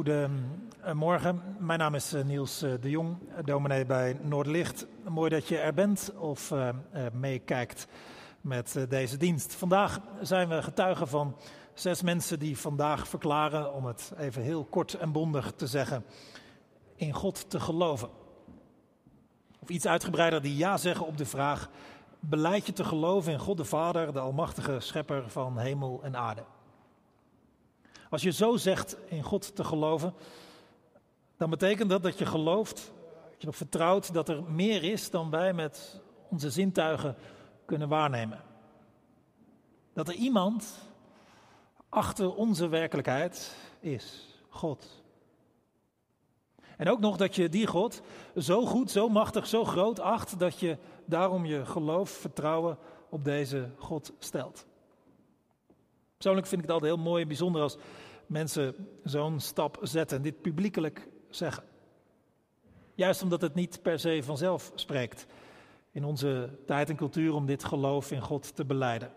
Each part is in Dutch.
Goedemorgen, mijn naam is eh, Niels eh, de Jong, dominee bij Noordlicht. Mooi dat je er bent of meekijkt met deze dienst. Vandaag zijn we getuigen van zes mensen die vandaag verklaren, om het even heel kort en bondig te zeggen, in God te geloven. Of iets uitgebreider die ja zeggen op de vraag, beleid je te geloven in God de Vader, de Almachtige Schepper van hemel en aarde? Als je zo zegt in God te geloven, dan betekent dat dat je gelooft, dat je nog vertrouwt dat er meer is dan wij met onze zintuigen kunnen waarnemen. Dat er iemand achter onze werkelijkheid is, God. En ook nog dat je die God zo goed, zo machtig, zo groot acht dat je daarom je geloof, vertrouwen op deze God stelt. Persoonlijk vind ik het altijd heel mooi en bijzonder als mensen zo'n stap zetten en dit publiekelijk zeggen. Juist omdat het niet per se vanzelf spreekt in onze tijd en cultuur om dit geloof in God te beleiden.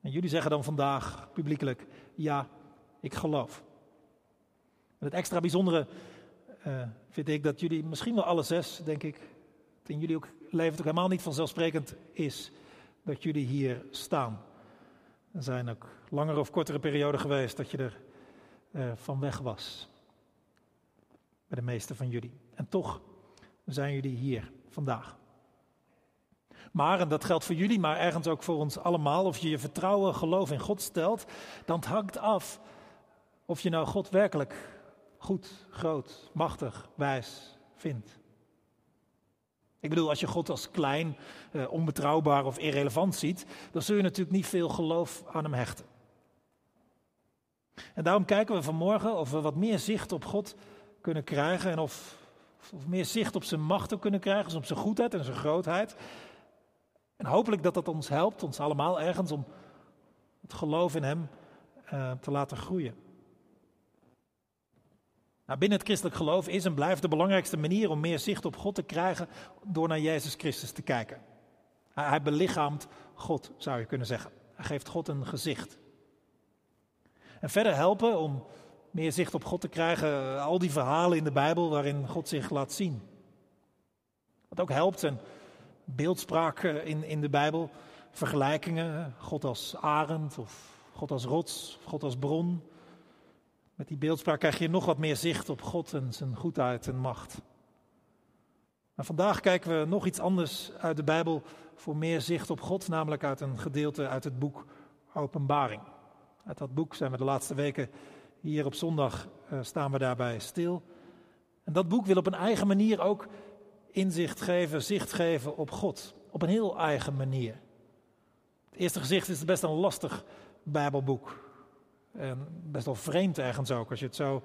En jullie zeggen dan vandaag publiekelijk, ja, ik geloof. Het extra bijzondere uh, vind ik dat jullie, misschien wel alle zes, denk ik, in jullie ook leven het ook helemaal niet vanzelfsprekend is dat jullie hier staan. Er zijn ook langere of kortere perioden geweest dat je er uh, van weg was. Bij de meeste van jullie. En toch zijn jullie hier vandaag. Maar, en dat geldt voor jullie, maar ergens ook voor ons allemaal, of je je vertrouwen, geloof in God stelt, dan hangt af of je nou God werkelijk goed, groot, machtig, wijs vindt. Ik bedoel, als je God als klein, eh, onbetrouwbaar of irrelevant ziet, dan zul je natuurlijk niet veel geloof aan hem hechten. En daarom kijken we vanmorgen of we wat meer zicht op God kunnen krijgen en of, of meer zicht op zijn macht ook kunnen krijgen, dus op zijn goedheid en zijn grootheid. En hopelijk dat dat ons helpt, ons allemaal ergens, om het geloof in hem uh, te laten groeien. Nou, binnen het christelijk geloof is en blijft de belangrijkste manier om meer zicht op God te krijgen door naar Jezus Christus te kijken. Hij, belichaamt God, zou je kunnen zeggen. Hij geeft God een gezicht. En verder helpen om meer zicht op God te krijgen, eh, al die verhalen in de Bijbel waarin God zich laat zien. Wat ook helpt zijn beeldspraak in, in de Bijbel, vergelijkingen, God als arend of God als rots, God als bron. Met die beeldspraak krijg je nog wat meer zicht op God en zijn goedheid en macht. Maar vandaag kijken we nog iets anders uit de Bijbel voor meer zicht op God, namelijk uit een gedeelte uit het boek Openbaring. Uit dat boek zijn we de laatste weken hier op zondag uh, staan we daarbij stil. En dat boek wil op een eigen manier ook inzicht geven, zicht geven op God. Op een heel eigen manier. Het eerste gezicht is best een lastig Bijbelboek. En best wel vreemd ergens ook, als je het zo,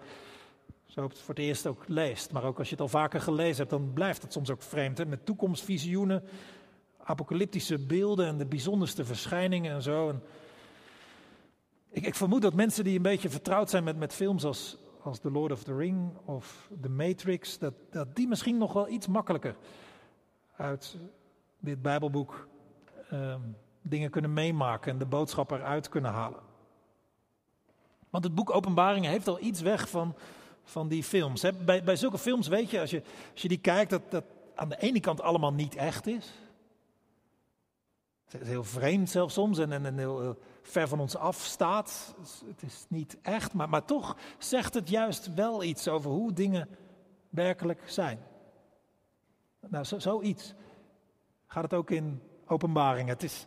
zo voor het eerst ook leest. Maar ook als je het al vaker gelezen hebt, dan blijft het soms ook vreemd. Hè? Met toekomstvisioenen, apocalyptische beelden en de bijzonderste verschijningen en zo. Ik, ik, vermoed dat mensen die een beetje vertrouwd zijn met, met films als, als The Lord of the Ring of The Matrix, dat, dat die misschien nog wel iets makkelijker uit dit Bijbelboek um, dingen kunnen meemaken en de boodschap eruit kunnen halen. Want het boek Openbaringen heeft al iets weg van, van die films. Bij, bij zulke films weet je als, je, als je die kijkt, dat dat aan de ene kant allemaal niet echt is. Het is heel vreemd zelfs soms en, en, heel, ver van ons af staat. Het is niet echt, maar, maar toch zegt het juist wel iets over hoe dingen werkelijk zijn. Nou, zo, zoiets gaat het ook in openbaringen. Het is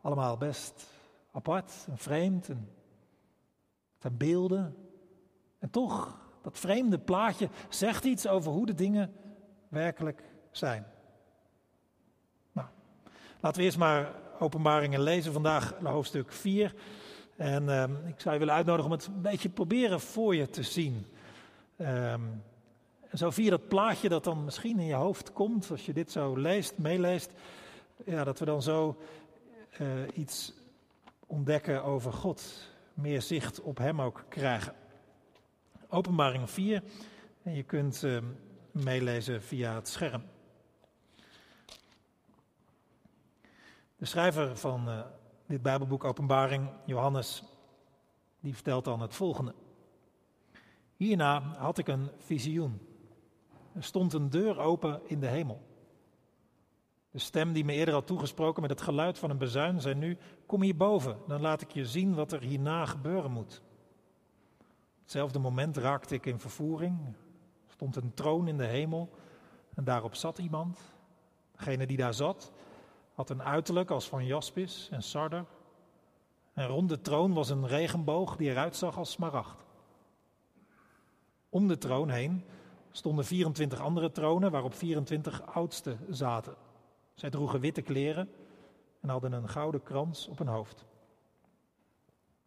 allemaal best apart en vreemd en zijn beelden. En toch, dat vreemde plaatje zegt iets over hoe de dingen werkelijk zijn. Nou, laten we eerst maar openbaringen lezen. Vandaag hoofdstuk 4. En uh, ik zou je willen uitnodigen om het een beetje proberen voor je te zien. Um, en zo via dat plaatje dat dan misschien in je hoofd komt, als je dit zo leest, meeleest, ja, dat we dan zo uh, iets ontdekken over God meer zicht op Hem ook krijgen. Openbaring 4, en je kunt uh, meelezen via het scherm. De schrijver van uh, dit Bijbelboek Openbaring, Johannes, die vertelt dan het volgende. Hierna had ik een visioen. Er stond een deur open in de hemel. De stem die me eerder had toegesproken met het geluid van een bezuin zei nu: Kom hierboven, dan laat ik je zien wat er hierna gebeuren moet. Hetzelfde moment raakte ik in vervoering. Er stond een troon in de hemel en daarop zat iemand. Degene die daar zat had een uiterlijk als van jaspis en sarder. En rond de troon was een regenboog die eruit zag als smaragd. Om de troon heen stonden 24 andere tronen waarop 24 oudsten zaten. Zij droegen witte kleren en hadden een gouden krans op hun hoofd.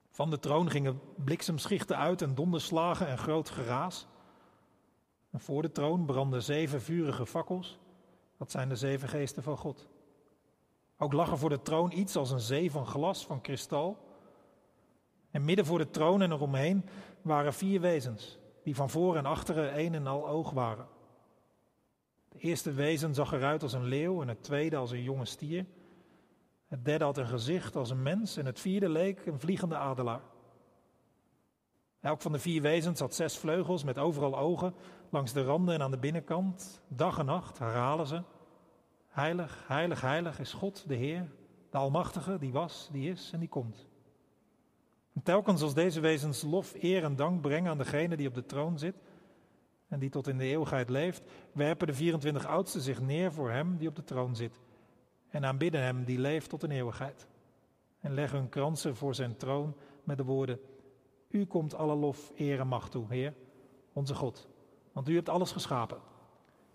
Van de troon gingen bliksemschichten uit en donderslagen en groot geraas. En voor de troon brandden zeven vurige fakkels. Dat zijn de zeven geesten van God. Ook lag er voor de troon iets als een zee van glas, van kristal. En midden voor de troon en eromheen waren vier wezens, die van voor en achteren een en al oog waren. De eerste wezen zag eruit als een leeuw en het tweede als een jonge stier. Het derde had een gezicht als een mens en het vierde leek een vliegende adelaar. Elk van de vier wezens had zes vleugels met overal ogen langs de randen en aan de binnenkant. Dag en nacht herhalen ze. Heilig, heilig, heilig is God, de Heer, de Almachtige, die was, die is en die komt. En telkens als deze wezens lof, eer en dank brengen aan degene die op de troon zit en die tot in de eeuwigheid leeft, werpen de 24 oudsten zich neer voor hem die op de troon zit en aanbidden hem die leeft tot in eeuwigheid. En leggen hun kransen voor zijn troon met de woorden, U komt alle lof, eer en macht toe, Heer, onze God, want u hebt alles geschapen.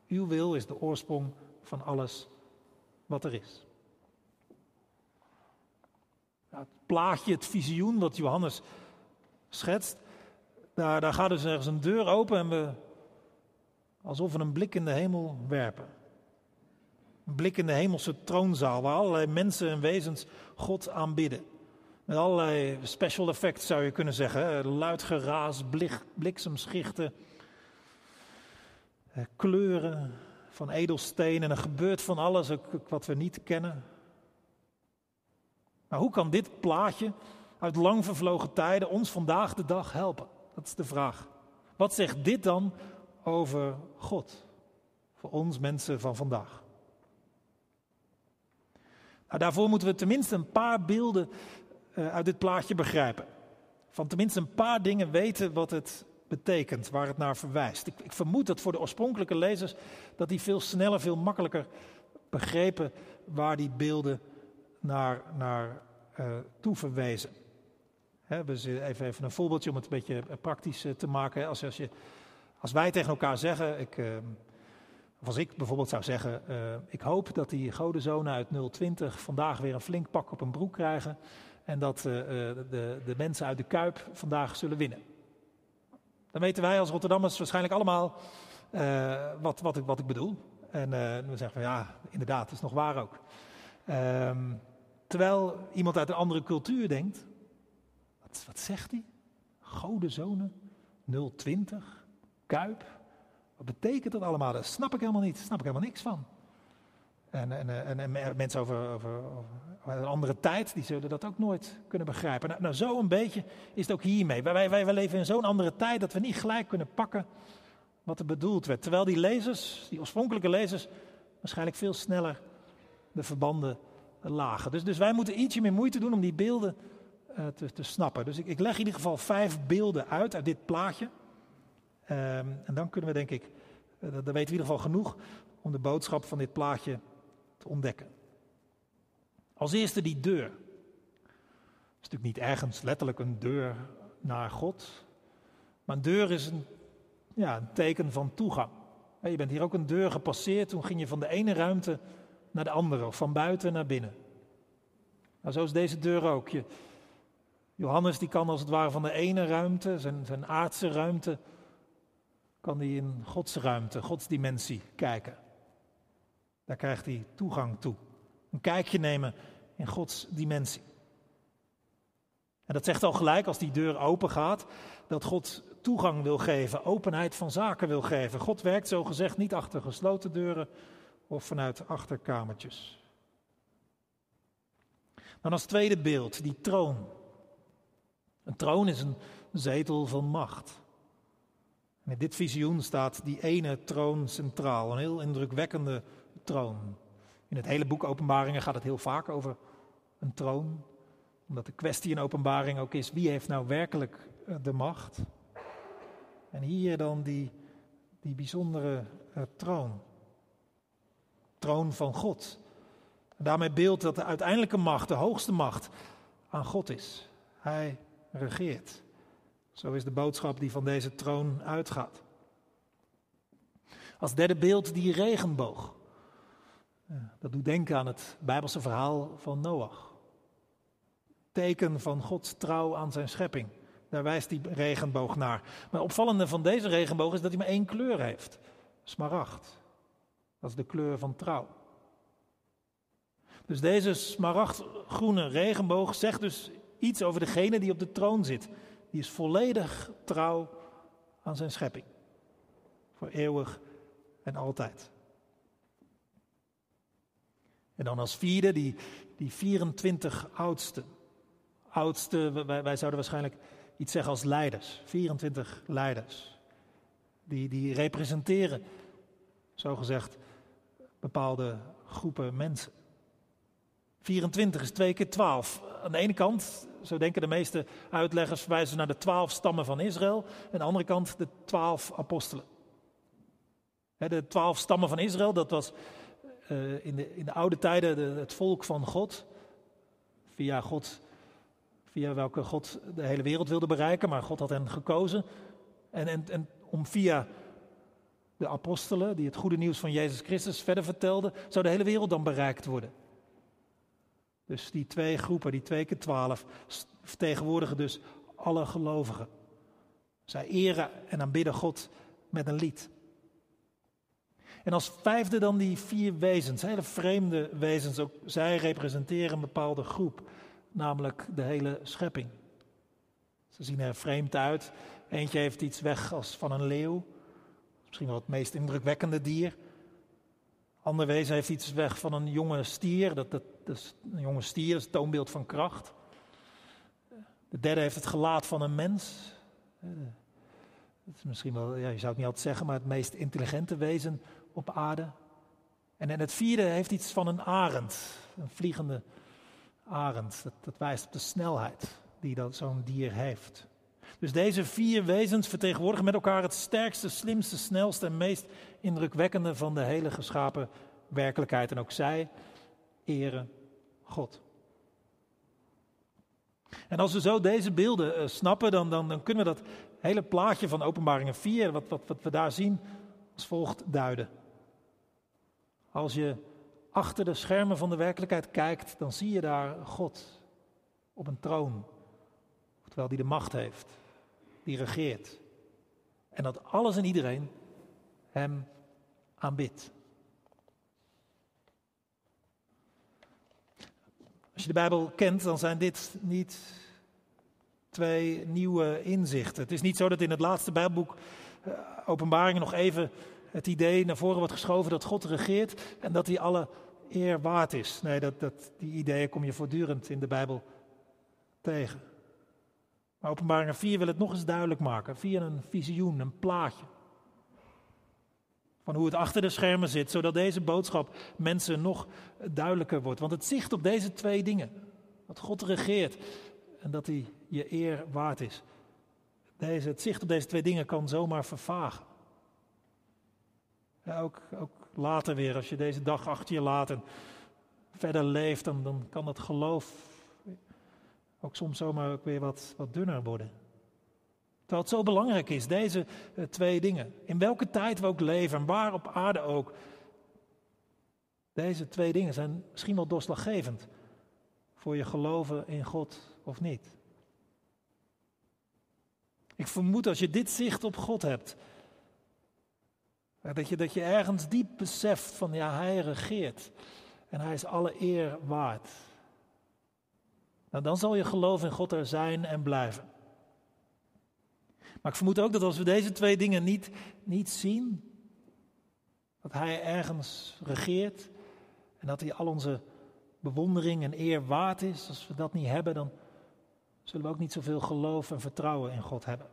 Uw wil is de oorsprong van alles wat er is. Het plaatje, het visioen wat Johannes schetst, daar, daar gaat dus ergens een deur open en we alsof we een blik in de hemel werpen. Een blik in de hemelse troonzaal waar allerlei mensen en wezens God aanbidden. Met allerlei special effects zou je kunnen zeggen. Luid geraas, blik, bliksemschichten, eh, kleuren, van edelsteen en er gebeurt van alles wat we niet kennen. Maar hoe kan dit plaatje uit lang vervlogen tijden ons vandaag de dag helpen? Dat is de vraag. Wat zegt dit dan over God voor ons mensen van vandaag? Nou, daarvoor moeten we tenminste een paar beelden uh, uit dit plaatje begrijpen. Van tenminste een paar dingen weten wat het betekent, waar het naar verwijst. Ik, ik, vermoed dat voor de oorspronkelijke lezers dat die veel sneller, veel makkelijker begrepen waar die beelden naar, naar uh, toe verwijzen. He, even, even een voorbeeldje om het een beetje eh, praktisch eh, te maken. Als, als, je, als wij tegen elkaar zeggen, ik, uh, of als ik bijvoorbeeld zou zeggen, uh, ik hoop dat die godenzonen uit 020 vandaag weer een flink pak op een broek krijgen en dat uh, de, de mensen uit de Kuip vandaag zullen winnen. Dan weten wij als Rotterdammers waarschijnlijk allemaal wat, wat, ik, wat ik bedoel. En we zeggen van ja, inderdaad, dat is nog waar ook. Um, terwijl iemand uit een andere cultuur denkt, wat, wat zegt hij? Godenzonen, 020, Kuip. Wat betekent dat allemaal? Dat snap ik helemaal niet, daar snap ik helemaal niks van. En, en, en, en mensen over, over, over, een andere tijd, die zullen dat ook nooit kunnen begrijpen. Nou, nou zo een beetje is het ook hiermee. Wij, wij, wij leven in zo'n andere tijd dat we niet gelijk kunnen pakken wat er bedoeld werd. Terwijl die lezers, die oorspronkelijke lezers, waarschijnlijk veel sneller de verbanden lagen. Dus, dus wij moeten ietsje meer moeite doen om die beelden uh, te, te, snappen. Dus ik, ik, leg in ieder geval vijf beelden uit uit dit plaatje. Um, en dan kunnen we denk ik, uh, dan weten we in ieder geval genoeg om de boodschap van dit plaatje te ontdekken. Als eerste die deur. Het is natuurlijk niet ergens letterlijk een deur naar God. Maar een deur is een, ja, een teken van toegang. Je bent hier ook een deur gepasseerd, toen ging je van de ene ruimte naar de andere, of van buiten naar binnen. Nou, zo is deze deur ook. Je, Johannes die kan als het ware van de ene ruimte, zijn, zijn aardse ruimte, kan hij in Gods ruimte, Gods dimensie kijken. Daar krijgt hij toegang toe. Een kijkje nemen in Gods dimensie. En dat zegt al gelijk als die deur open gaat, dat God toegang wil geven, openheid van zaken wil geven. God werkt zo gezegd niet achter gesloten deuren of vanuit achterkamertjes. Dan als tweede beeld, die troon. Een troon is een zetel van macht. In dit visioen staat die ene troon centraal, een heel indrukwekkende troon. In het hele boek Openbaringen gaat het heel vaak over een troon, omdat de kwestie in Openbaring ook is wie heeft nou werkelijk eh, de macht. En hier dan die, die bijzondere uh, troon. Troon van God. Daarmee beeld dat de uiteindelijke macht, de hoogste macht, aan God is. Hij regeert. Zo is de boodschap die van deze troon uitgaat. Als derde beeld die regenboog. Dat doet denken aan het Bijbelse verhaal van Noach. Teken van Gods trouw aan zijn schepping. Daar wijst die regenboog naar. Maar opvallende van deze regenboog is dat hij maar één kleur heeft: smaragd. Dat is de kleur van trouw. Dus deze smaragdgroene regenboog zegt dus iets over degene die op de troon zit. Die is volledig trouw aan zijn schepping. Voor eeuwig en altijd. En dan als vierde die, die 24 oudsten. Oudste, wij, wij zouden waarschijnlijk iets zeggen als leiders. 24 leiders. Die, die representeren, zogezegd, bepaalde groepen mensen. 24 is twee keer 12. Aan de ene kant, zo denken de meeste uitleggers, verwijzen naar de twaalf stammen van Israël. Aan de andere kant de twaalf apostelen. De twaalf stammen van Israël, dat was uh, in, de, in de oude tijden de, het volk van God. Via God, via welke God de hele wereld wilde bereiken, maar God had hen gekozen. En, en, en om via de apostelen, die het goede nieuws van Jezus Christus verder vertelden, zou de hele wereld dan bereikt worden. Dus die twee groepen, die twee keer twaalf, vertegenwoordigen dus alle gelovigen. Zij eren en aanbidden God met een lied. En als vijfde dan die vier wezens, hele vreemde wezens. Ook zij representeren een bepaalde groep, namelijk de hele schepping. Ze zien er vreemd uit. Eentje heeft iets weg als van een leeuw. Misschien wel het meest indrukwekkende dier. Ander wezen heeft iets weg van een jonge stier. Dat, dat, een jonge stier is het toonbeeld van kracht. De derde heeft het gelaat van een mens. Dat is misschien wel, ja, je zou het niet altijd zeggen, maar het meest intelligente wezen op aarde. En, en het vierde heeft iets van een arend, een vliegende arend. Dat, dat wijst op de snelheid die dat zo'n dier heeft. Dus deze vier wezens vertegenwoordigen met elkaar het sterkste, slimste, snelste en meest indrukwekkende van de hele geschapen werkelijkheid. En ook zij eren God. En als we zo deze beelden uh, snappen, dan, dan, dan, kunnen we dat hele plaatje van Openbaringen 4, wat, wat, wat we daar zien, als volgt duiden. Als je achter de schermen van de werkelijkheid kijkt, dan zie je daar God op een troon. Terwijl die de macht heeft, die regeert. En dat alles en iedereen hem aanbidt. Als je de Bijbel kent, dan zijn dit niet twee nieuwe inzichten. Het is niet zo dat in het laatste Bijbelboek uh, Openbaringen nog even het idee naar voren wordt geschoven dat God regeert en dat hij alle eer waard is. Nee, dat, dat, die ideeën kom je voortdurend in de Bijbel tegen. Maar Openbaring 4 wil het nog eens duidelijk maken, via een visioen, een plaatje. Van hoe het achter de schermen zit, zodat deze boodschap mensen nog duidelijker wordt. Want het zicht op deze twee dingen, dat God regeert en dat hij je eer waard is. Deze, het zicht op deze twee dingen kan zomaar vervagen. Ook, ook later weer, als je deze dag achter je laat en verder leeft, dan, dan kan dat geloof ook soms zomaar ook weer wat, wat dunner worden. Terwijl het zo belangrijk is, deze uh, twee dingen. In welke tijd we ook leven en waar op aarde ook. Deze twee dingen zijn misschien wel doorslaggevend voor je geloven in God of niet. Ik vermoed als je dit zicht op God hebt, dat je, dat je ergens diep beseft van ja, hij regeert en hij is alle eer waard. Nou, dan zal je geloof in God er zijn en blijven. Maar ik vermoed ook dat als we deze twee dingen niet, niet zien, dat hij ergens regeert en dat hij al onze bewondering en eer waard is, als we dat niet hebben, dan zullen we ook niet zoveel geloof en vertrouwen in God hebben.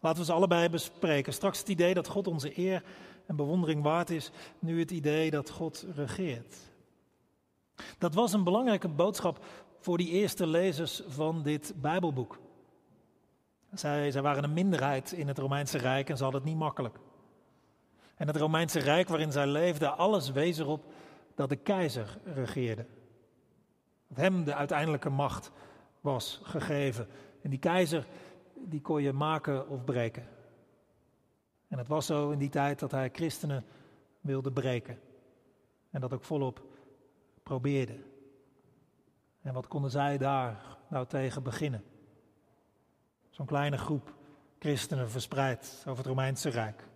Laten we ze allebei bespreken. Straks het idee dat God onze eer en bewondering waard is, nu het idee dat God regeert. Dat was een belangrijke boodschap voor die eerste lezers van dit Bijbelboek. Zij, waren een minderheid in het Romeinse Rijk en ze hadden het niet makkelijk. En het Romeinse Rijk waarin zij leefden, alles wees erop dat de keizer regeerde. Dat hem de uiteindelijke macht was gegeven. En die keizer, die kon je maken of breken. En het was zo in die tijd dat hij christenen wilde breken. En dat ook volop probeerde. En wat konden zij daar nou tegen beginnen? Zo'n kleine groep christenen verspreid over het Romeinse Rijk.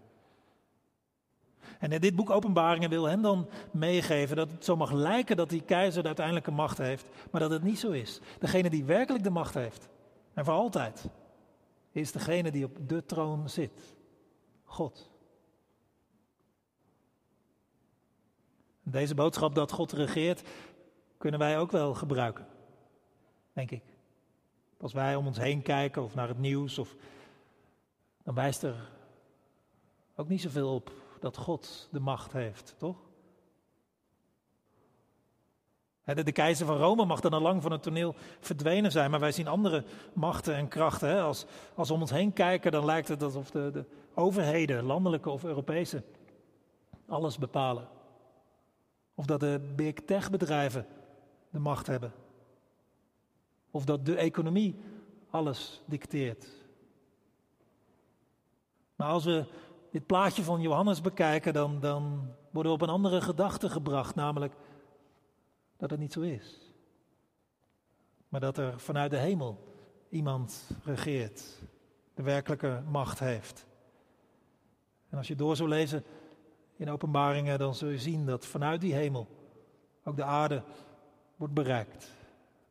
En dit boek Openbaringen wil hen dan meegeven dat het zo mag lijken dat die keizer de uiteindelijke macht heeft, maar dat het niet zo is. Degene die werkelijk de macht heeft, en voor altijd, is degene die op de troon zit. God. Deze boodschap dat God regeert, kunnen wij ook wel gebruiken, denk ik. Als wij om ons heen kijken of naar het nieuws, of, dan wijst er ook niet zoveel op dat God de macht heeft, toch? De, keizer van Rome mag dan al lang van het toneel verdwenen zijn, maar wij zien andere machten en krachten. Als, als we om ons heen kijken, dan lijkt het alsof de, de overheden, landelijke of Europese, alles bepalen. Of dat de big tech bedrijven de macht hebben. Of dat de economie alles dicteert. Maar als we dit plaatje van Johannes bekijken, dan, dan worden we op een andere gedachte gebracht, namelijk dat het niet zo is. Maar dat er vanuit de hemel iemand regeert, de werkelijke macht heeft. En als je door zou lezen in openbaringen, dan zul je zien dat vanuit die hemel ook de aarde wordt bereikt.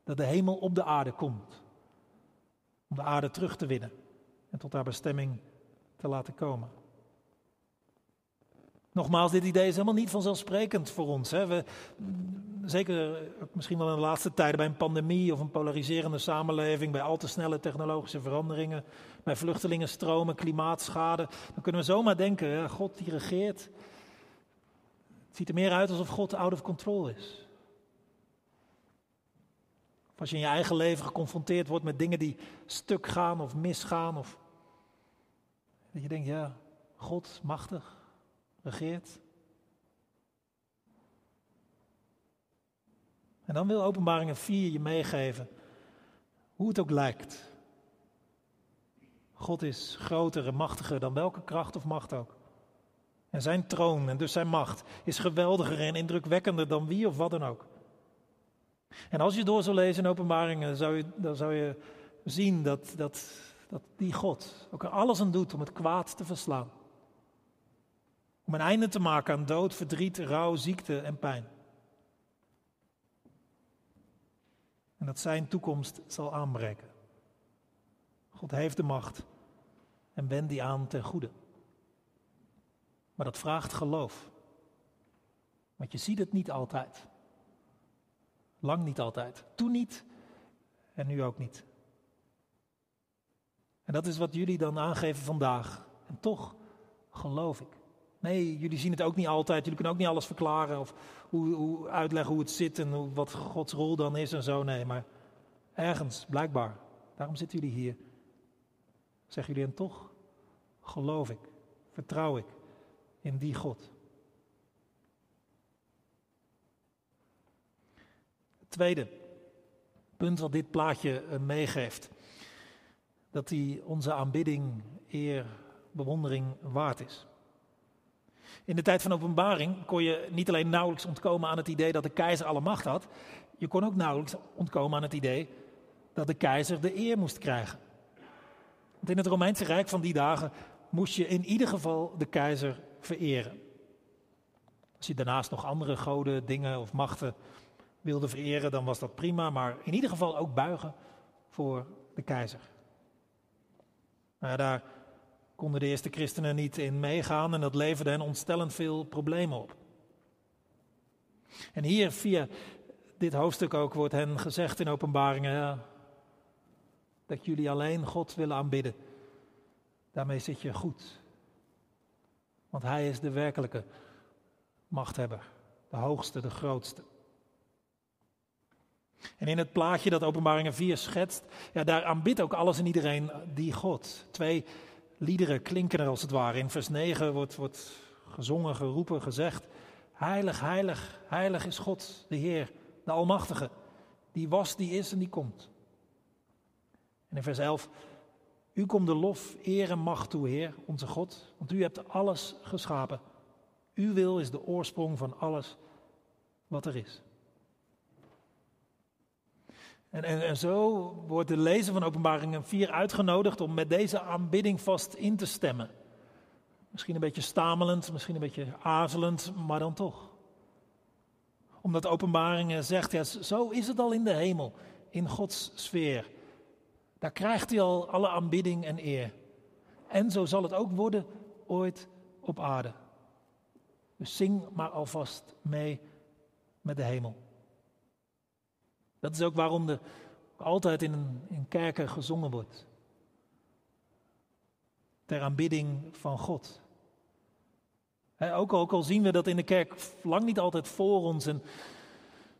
Dat de hemel op de aarde komt. Om de aarde terug te winnen en tot haar bestemming te laten komen. Nogmaals, dit idee is helemaal niet vanzelfsprekend voor ons. Hè. We, zeker misschien wel in de laatste tijden bij een pandemie of een polariserende samenleving, bij al te snelle technologische veranderingen, bij vluchtelingenstromen, klimaatschade. Dan kunnen we zomaar denken, God die regeert. Ziet er meer uit alsof God out of control is. Of als je in je eigen leven geconfronteerd wordt met dingen die stuk gaan of misgaan. Of dat je denkt, ja, God machtig regeert. En dan wil Openbaringen 4 je meegeven hoe het ook lijkt. God is groter en machtiger dan welke kracht of macht ook. En zijn troon en dus zijn macht is geweldiger en indrukwekkender dan wie of wat dan ook. En als je door zou lezen in openbaringen, zou je, dan zou je zien dat, dat, dat die God ook er alles aan doet om het kwaad te verslaan. Om een einde te maken aan dood, verdriet, rouw, ziekte en pijn. En dat zijn toekomst zal aanbreken. God heeft de macht en wendt die aan ten goede. Maar dat vraagt geloof. Want je ziet het niet altijd. Lang niet altijd. Toen niet en nu ook niet. En dat is wat jullie dan aangeven vandaag. En toch geloof ik. Nee, jullie zien het ook niet altijd. Jullie kunnen ook niet alles verklaren of hoe, hoe uitleggen hoe het zit en wat Gods rol dan is en zo. Nee, maar ergens, blijkbaar. Daarom zitten jullie hier. Zeggen jullie en toch geloof ik, vertrouw ik in die God. Tweede punt wat dit plaatje eh, meegeeft. Dat hij onze aanbidding, eer, bewondering waard is. In de tijd van openbaring kon je niet alleen nauwelijks ontkomen aan het idee dat de keizer alle macht had, je kon ook nauwelijks ontkomen aan het idee dat de keizer de eer moest krijgen. Want in het Romeinse Rijk van die dagen moest je in ieder geval de keizer vereren. Als je daarnaast nog andere goden, dingen of machten wilde vereren, dan was dat prima, maar in ieder geval ook buigen voor de keizer. Maar daar konden de eerste christenen niet in meegaan en dat leverde hen ontstellend veel problemen op. En hier via dit hoofdstuk ook wordt hen gezegd in openbaringen dat jullie alleen God willen aanbidden daarmee zit je goed. Want Hij is de werkelijke machthebber, de hoogste, de grootste. En in het plaatje dat Openbaringen 4 schetst, ja, daar aanbidt ook alles en iedereen die God. Twee liederen klinken er als het ware. In vers 9 wordt, wordt gezongen, geroepen, gezegd: Heilig, heilig, heilig is God, de Heer, de Almachtige. Die was, die is en die komt. En in vers 11: U komt de lof, eer en macht toe, Heer, onze God, want u hebt alles geschapen. Uw wil is de oorsprong van alles wat er is. En, en, en, zo wordt de lezer van Openbaringen 4 uitgenodigd om met deze aanbidding vast in te stemmen. Misschien een beetje stamelend, misschien een beetje aarzelend, maar dan toch. Omdat Openbaringen zegt, ja, zo is het al in de hemel, in Gods sfeer. Daar krijgt hij al alle aanbidding en eer. En zo zal het ook worden ooit op aarde. Dus zing maar alvast mee met de hemel. Dat is ook waarom er altijd in, in kerken gezongen wordt. Ter aanbidding van God. ook, ook al zien we dat in de kerk lang niet altijd voor ons en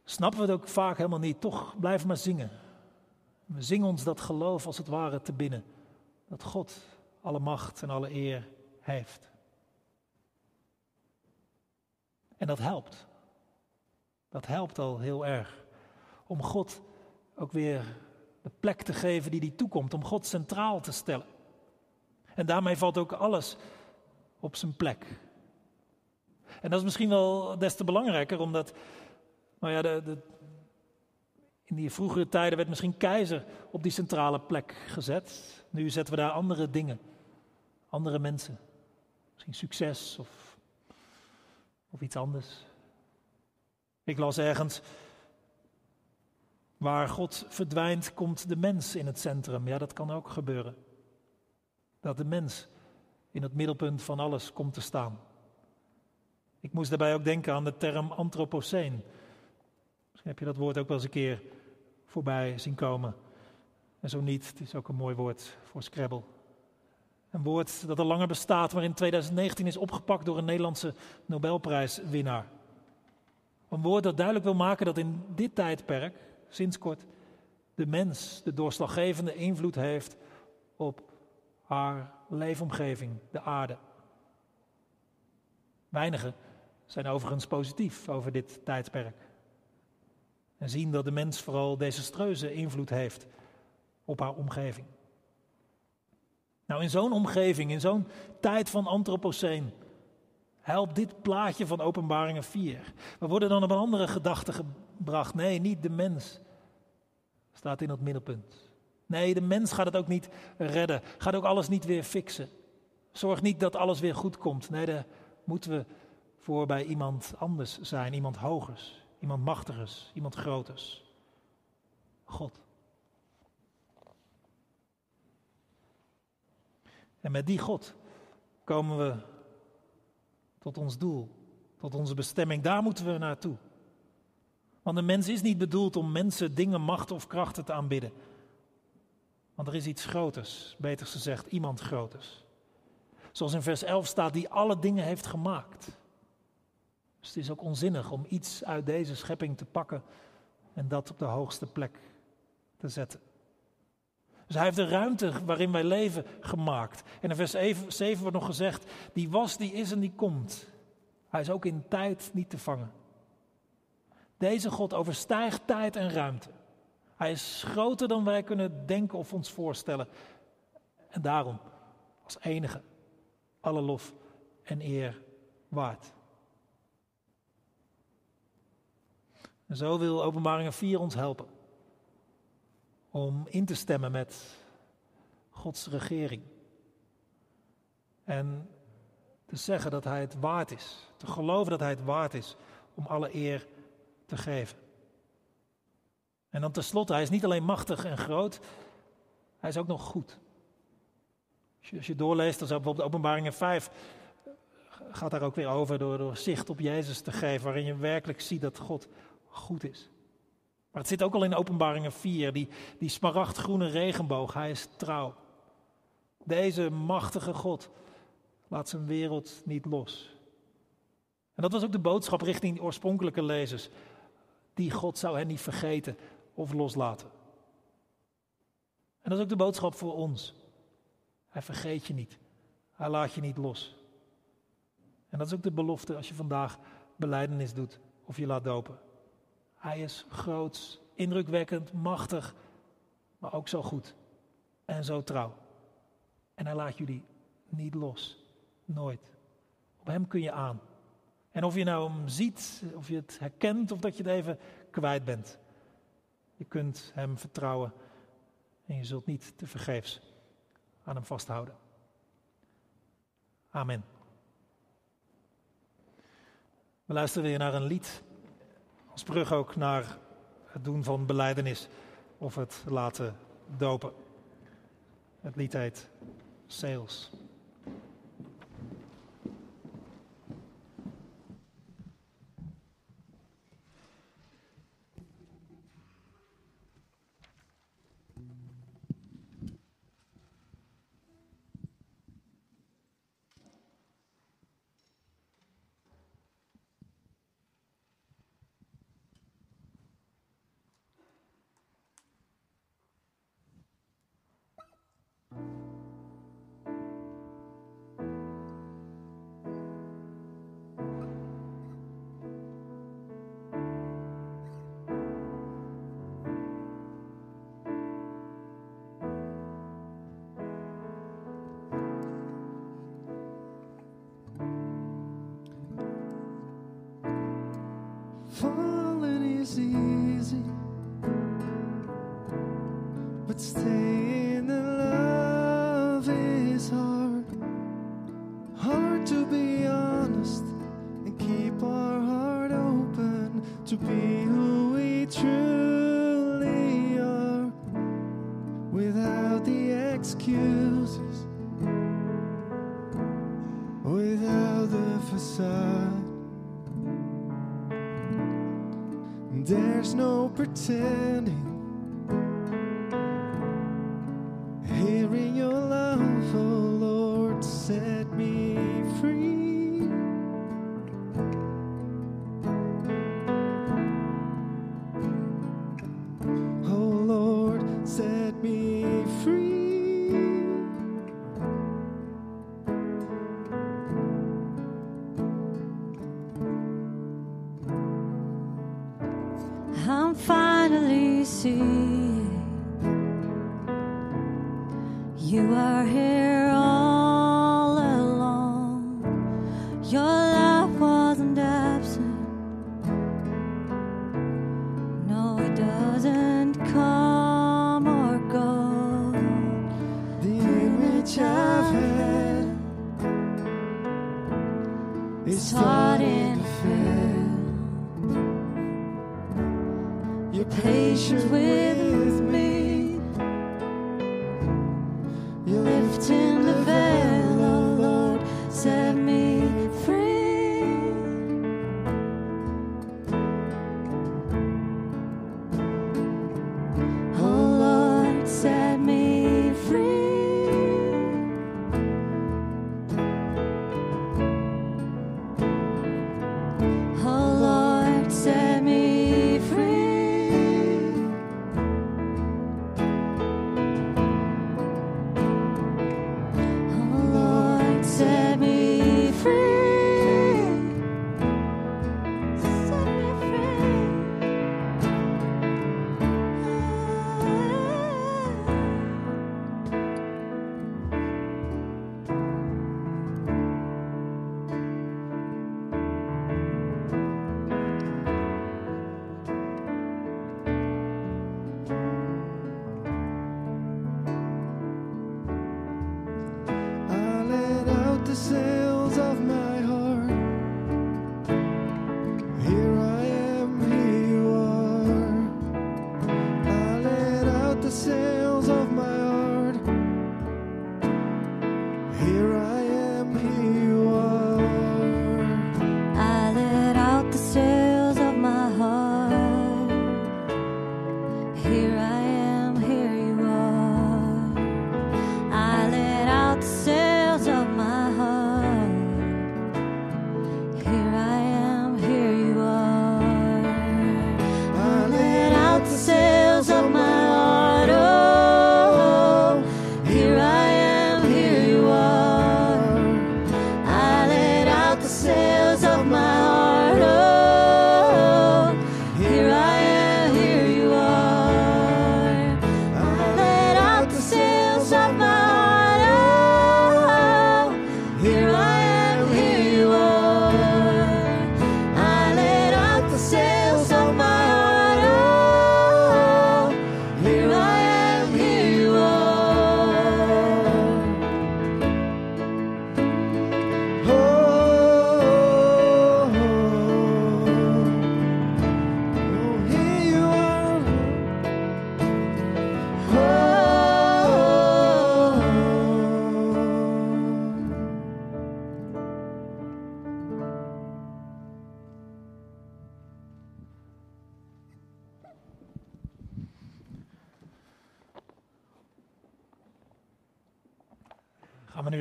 snappen we het ook vaak helemaal niet, toch blijven maar zingen. We zingen ons dat geloof als het ware te binnen. Dat God alle macht en alle eer heeft. En dat helpt. Dat helpt al heel erg om God ook weer de plek te geven die die toekomt, om God centraal te stellen. En daarmee valt ook alles op zijn plek. En dat is misschien wel des te belangrijker, omdat, nou ja, de, de, in die vroegere tijden werd misschien keizer op die centrale plek gezet. Nu zetten we daar andere dingen, andere mensen. Misschien succes of, of iets anders. Ik las ergens Waar God verdwijnt, komt de mens in het centrum. Ja, dat kan ook gebeuren. Dat de mens in het middelpunt van alles komt te staan. Ik moest daarbij ook denken aan de term antropoceen. Misschien heb je dat woord ook wel eens een keer voorbij zien komen. En zo niet, het is ook een mooi woord voor Scrabble. Een woord dat al langer bestaat, maar in 2019 is opgepakt door een Nederlandse Nobelprijswinnaar. Een woord dat duidelijk wil maken dat in dit tijdperk, sinds kort de mens de doorslaggevende invloed heeft op haar leefomgeving, de aarde. Weinigen zijn overigens positief over dit tijdperk. En zien dat de mens vooral desastreuze invloed heeft op haar omgeving. Nou, in zo'n omgeving, in zo'n tijd van antropoceen, helpt dit plaatje van Openbaringen 4. We worden dan op een andere gedachte gebracht. Nee, niet de mens staat in het middelpunt. Nee, de mens gaat het ook niet redden, gaat ook alles niet weer fixen. Zorg niet dat alles weer goed komt. Nee, daar moeten we voor bij iemand anders zijn, iemand hogers, iemand machtigers, iemand groters. God. En met die God komen we tot ons doel, tot onze bestemming. Daar moeten we naartoe. Want een mens is niet bedoeld om mensen, dingen, macht of krachten te aanbidden. Want er is iets groters, beter gezegd, iemand groters. Zoals in vers 11 staat, die alle dingen heeft gemaakt. Dus het is ook onzinnig om iets uit deze schepping te pakken en dat op de hoogste plek te zetten. Dus hij heeft de ruimte waarin wij leven gemaakt. En in vers 7 wordt nog gezegd, die was, die is en die komt. Hij is ook in tijd niet te vangen. Deze God overstijgt tijd en ruimte. Hij is groter dan wij kunnen denken of ons voorstellen. En daarom, als enige, alle lof en eer waard. En zo wil Openbaringen 4 ons helpen om in te stemmen met Gods regering. En te zeggen dat Hij het waard is, te geloven dat Hij het waard is om alle eer te geven. En dan tenslotte, hij is niet alleen machtig en groot, hij is ook nog goed. Als je, doorleest, dan zou bijvoorbeeld Openbaringen 5 gaat daar ook weer over door, door zicht op Jezus te geven, waarin je werkelijk ziet dat God goed is. Maar het zit ook al in Openbaringen 4, die, die smaragdgroene regenboog, hij is trouw. Deze machtige God laat zijn wereld niet los. En dat was ook de boodschap richting de oorspronkelijke lezers. Die God zou hen niet vergeten of loslaten. En dat is ook de boodschap voor ons. Hij vergeet je niet. Hij laat je niet los. En dat is ook de belofte als je vandaag beleidenis doet of je laat dopen. Hij is groot, indrukwekkend, machtig, maar ook zo goed en zo trouw. En hij laat jullie niet los. Nooit. Op hem kun je aan. En of je nou hem ziet, of je het herkent, of dat je het even kwijt bent. Je kunt hem vertrouwen en je zult niet te vergeefs aan hem vasthouden. Amen. We luisteren weer naar een lied. Als brug ook naar het doen van beleidenis of het laten dopen. Het lied heet Sales. Falling is easy,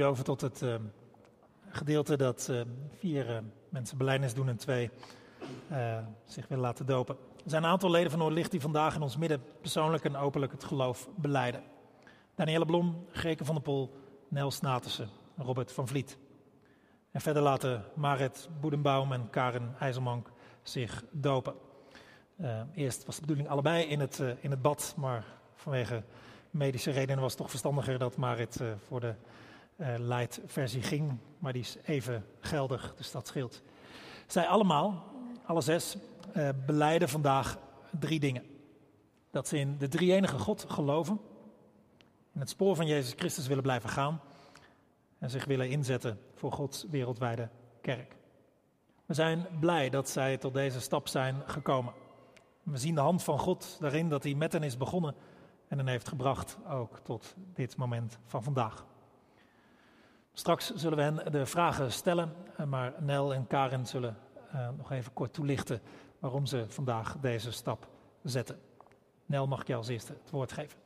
over tot het eh, gedeelte dat eh, vier eh, mensen belijdenis doen en twee eh, zich willen laten dopen. Er zijn een aantal leden van Noordlicht die vandaag in ons midden persoonlijk en openlijk het geloof beleiden. Danielle Blom, Greke van der Pol, Nel Snatersen, Robert van Vliet. En verder laten Marit Boedenbaum en Karen IJzermank zich dopen. Eh, eerst was de bedoeling allebei in het, eh, in het bad, maar vanwege medische redenen was het toch verstandiger dat Marit voor de light versie ging. Maar die is even geldig, dus dat scheelt. Zij allemaal, alle zes, eh beleiden vandaag drie dingen. Dat ze in de drie-enige God geloven, in het spoor van Jezus Christus willen blijven gaan en zich willen inzetten voor Gods wereldwijde kerk. We zijn blij dat zij tot deze stap zijn gekomen. We zien de hand van God daarin dat hij met hen is begonnen en hen heeft gebracht ook tot dit moment van vandaag. Straks zullen we hen de vragen stellen, eh, maar Nel en Karen zullen eh, nog even kort toelichten waarom ze vandaag deze stap zetten. Nel, mag ik jou als eerste het woord geven?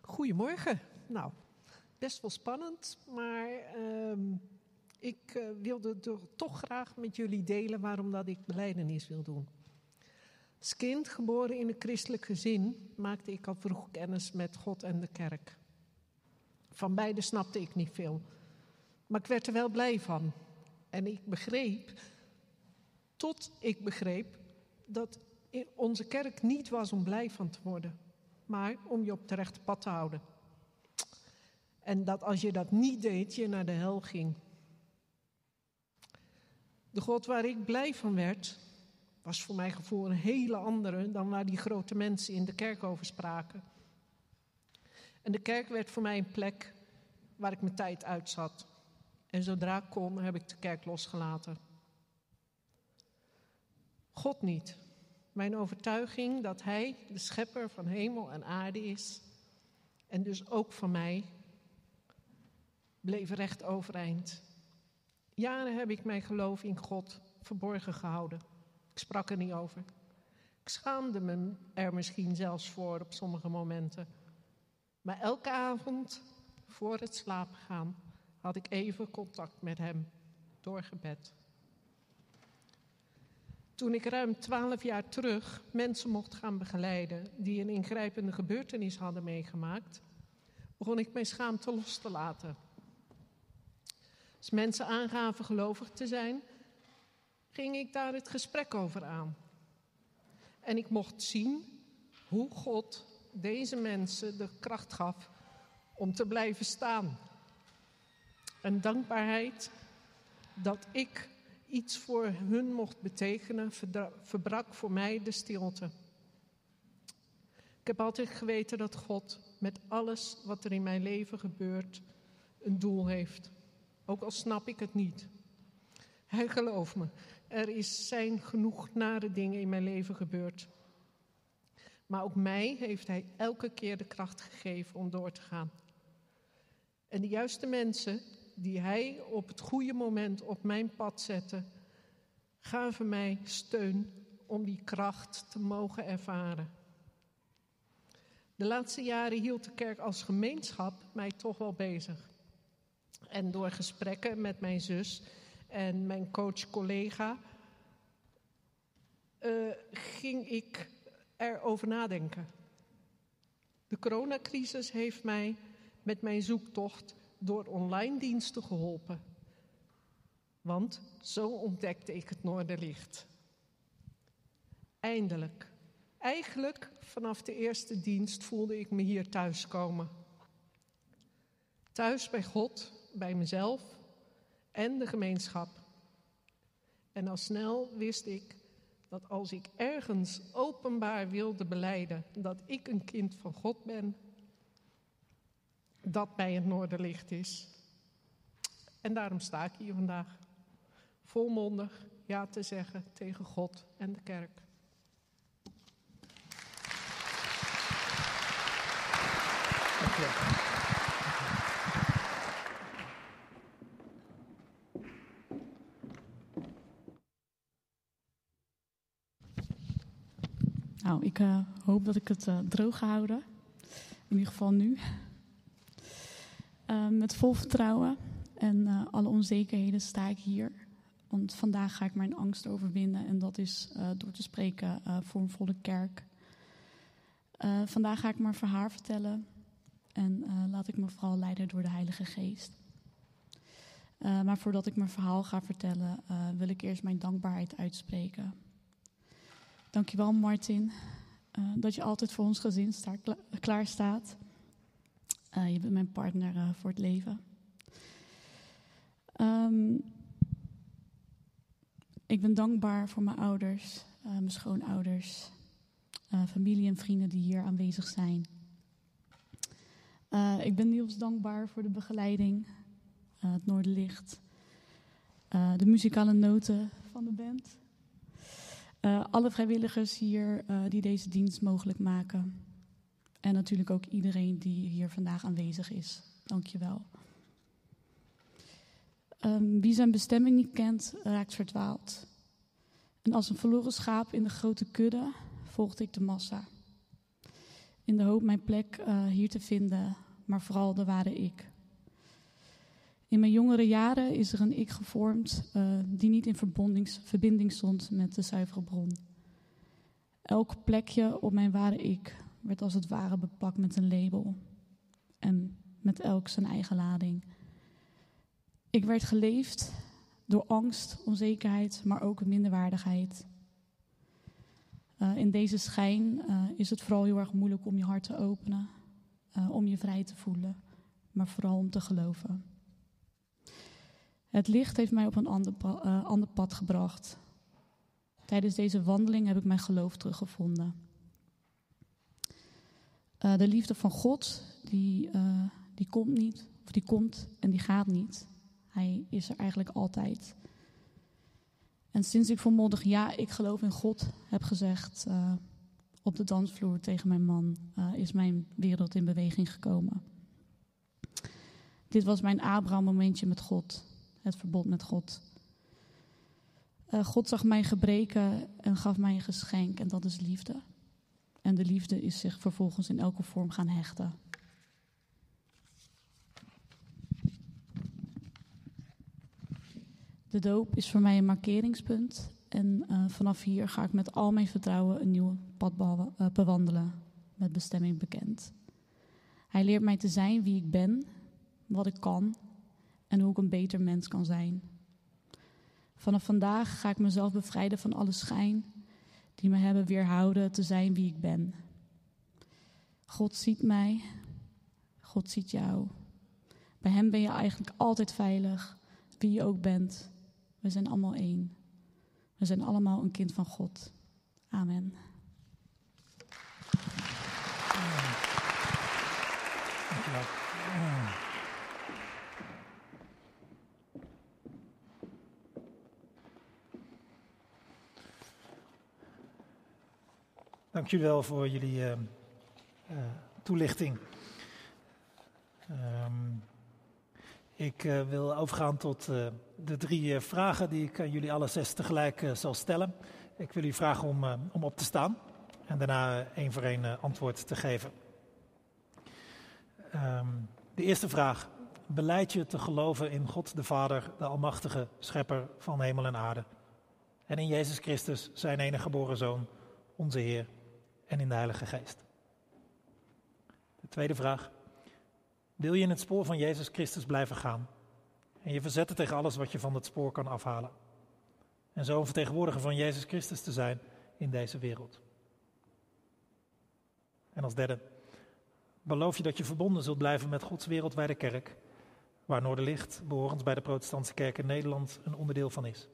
Goedemorgen. Nou, best wel spannend, maar ehm, ik eh, wilde toch graag met jullie delen waarom dat ik belijdenis wil doen. Als kind, geboren in een christelijk gezin, maakte ik al vroeg kennis met God en de kerk. Van beide snapte ik niet veel, maar ik werd er wel blij van. En ik begreep, tot ik begreep, dat onze kerk niet was om blij van te worden, maar om je op het pad te houden. En dat als je dat niet deed, je naar de hel ging. De God waar ik blij van werd, was voor mijn gevoel een hele andere dan waar die grote mensen in de kerk over spraken. En de kerk werd voor mij een plek waar ik mijn tijd uitzat. En zodra ik kon, heb ik de kerk losgelaten. God niet. Mijn overtuiging dat Hij de schepper van hemel en aarde is, en dus ook van mij, bleef recht overeind. Jaren heb ik mijn geloof in God verborgen gehouden. Ik sprak er niet over. Ik schaamde me er misschien zelfs voor op sommige momenten. Maar elke avond voor het slapen gaan had ik even contact met Hem door gebed. Toen ik ruim twaalf jaar terug mensen mocht gaan begeleiden die een ingrijpende gebeurtenis hadden meegemaakt, begon ik mijn schaamte los te laten. Als mensen aangaven gelovig te zijn, ging ik daar het gesprek over aan. En ik mocht zien hoe God deze mensen de kracht gaf om te blijven staan. En dankbaarheid dat ik iets voor hun mocht betekenen, verbrak voor mij de stilte. Ik heb altijd geweten dat God met alles wat er in mijn leven gebeurt een doel heeft. Ook al snap ik het niet. Hij geloof me, er is zijn genoeg nare dingen in mijn leven gebeurd. Maar ook mij heeft hij elke keer de kracht gegeven om door te gaan. En de juiste mensen die hij op het goede moment op mijn pad zette, gaven mij steun om die kracht te mogen ervaren. De laatste jaren hield de kerk als gemeenschap mij toch wel bezig. En door gesprekken met mijn zus en mijn coach-collega eh, ging ik erover nadenken. De coronacrisis heeft mij met mijn zoektocht door online diensten geholpen. Want zo ontdekte ik het Noorderlicht. Eindelijk. Eigenlijk vanaf de eerste dienst voelde ik me hier thuiskomen. Thuis bij God, bij mezelf en de gemeenschap. En al snel wist ik dat als ik ergens openbaar wilde beleiden dat ik een kind van God ben, dat bij het Noorderlicht is. En daarom sta ik hier vandaag, volmondig ja te zeggen tegen God en de kerk. Nou, ik eh, hoop dat ik het eh, droog ga houden. In ieder geval nu. Eh, met vol vertrouwen en eh, alle onzekerheden sta ik hier. Want vandaag ga ik mijn angst overwinnen en dat is door te spreken voor een volle kerk. Vandaag ga ik mijn verhaal vertellen en laat ik me vooral leiden door de Heilige Geest. Maar voordat ik mijn verhaal ga vertellen, wil ik eerst mijn dankbaarheid uitspreken. Dankjewel Martin, eh, dat je altijd voor ons gezin sta, kla- klaar staat. Eh, je bent mijn partner eh, voor het leven. Ehm, ik ben dankbaar voor mijn ouders, mijn schoonouders, familie en vrienden die hier aanwezig zijn. Ik ben Niels dankbaar voor de begeleiding, het Noorderlicht, de muzikale noten van de band. Eh, alle vrijwilligers hier eh, die deze dienst mogelijk maken. En natuurlijk ook iedereen die hier vandaag aanwezig is. Dank je wel. Ehm, wie zijn bestemming niet kent, raakt verdwaald. En als een verloren schaap in de grote kudde volgde ik de massa. In de hoop mijn plek eh, hier te vinden, maar vooral de ware ik. In mijn jongere jaren is er een ik gevormd eh, die niet in verbinding stond met de zuivere bron. Elk plekje op mijn ware ik werd als het ware beplakt met een label. En met elk zijn eigen lading. Ik werd geleefd door angst, onzekerheid, maar ook minderwaardigheid. Eh, in deze schijn eh, is het vooral heel erg moeilijk om je hart te openen, om je vrij te voelen, maar vooral om te geloven. Het licht heeft mij op een ander, eh, ander pad gebracht. Tijdens deze wandeling heb ik mijn geloof teruggevonden. Eh, de liefde van God, die, eh, die komt niet, of die komt en die gaat niet. Hij is er eigenlijk altijd. En sinds ik volmondig ja, ik geloof in God heb gezegd op de dansvloer tegen mijn man, is mijn wereld in beweging gekomen. Dit was mijn Abraham-momentje met God, verbond met God. Eh, God zag mijn gebreken en gaf mij een geschenk, en dat is liefde. En de liefde is zich vervolgens in elke vorm gaan hechten. De doop is voor mij een markeringspunt. En eh, vanaf hier ga ik met al mijn vertrouwen een nieuw pad eh, bewandelen. Met bestemming bekend. Hij leert mij te zijn wie ik ben, wat ik kan en hoe ik een beter mens kan zijn. Vanaf vandaag ga ik mezelf bevrijden van alle schijn die me hebben weerhouden te zijn wie ik ben. God ziet mij, God ziet jou. Bij Hem ben je eigenlijk altijd veilig, wie je ook bent. We zijn allemaal één. We zijn allemaal een kind van God. Amen. Dank jullie wel voor jullie eh, eh, toelichting. Ehm, ik eh, wil overgaan tot eh, de drie vragen die ik aan jullie alle zes tegelijk zal stellen. Ik wil u vragen om, om op te staan en daarna één voor één antwoord te geven. Ehm, de eerste vraag. Beleid je te geloven in God de Vader, de Almachtige Schepper van hemel en aarde? En in Jezus Christus, zijn enige geboren Zoon, onze Heer, en in de Heilige Geest? De tweede vraag. Wil je in het spoor van Jezus Christus blijven gaan? En je verzetten tegen alles wat je van het spoor kan afhalen? En zo een vertegenwoordiger van Jezus Christus te zijn in deze wereld? En als derde. Beloof je dat je verbonden zult blijven met Gods wereldwijde kerk, waar Noorderlicht, behorend bij de Protestantse Kerk in Nederland, een onderdeel van is.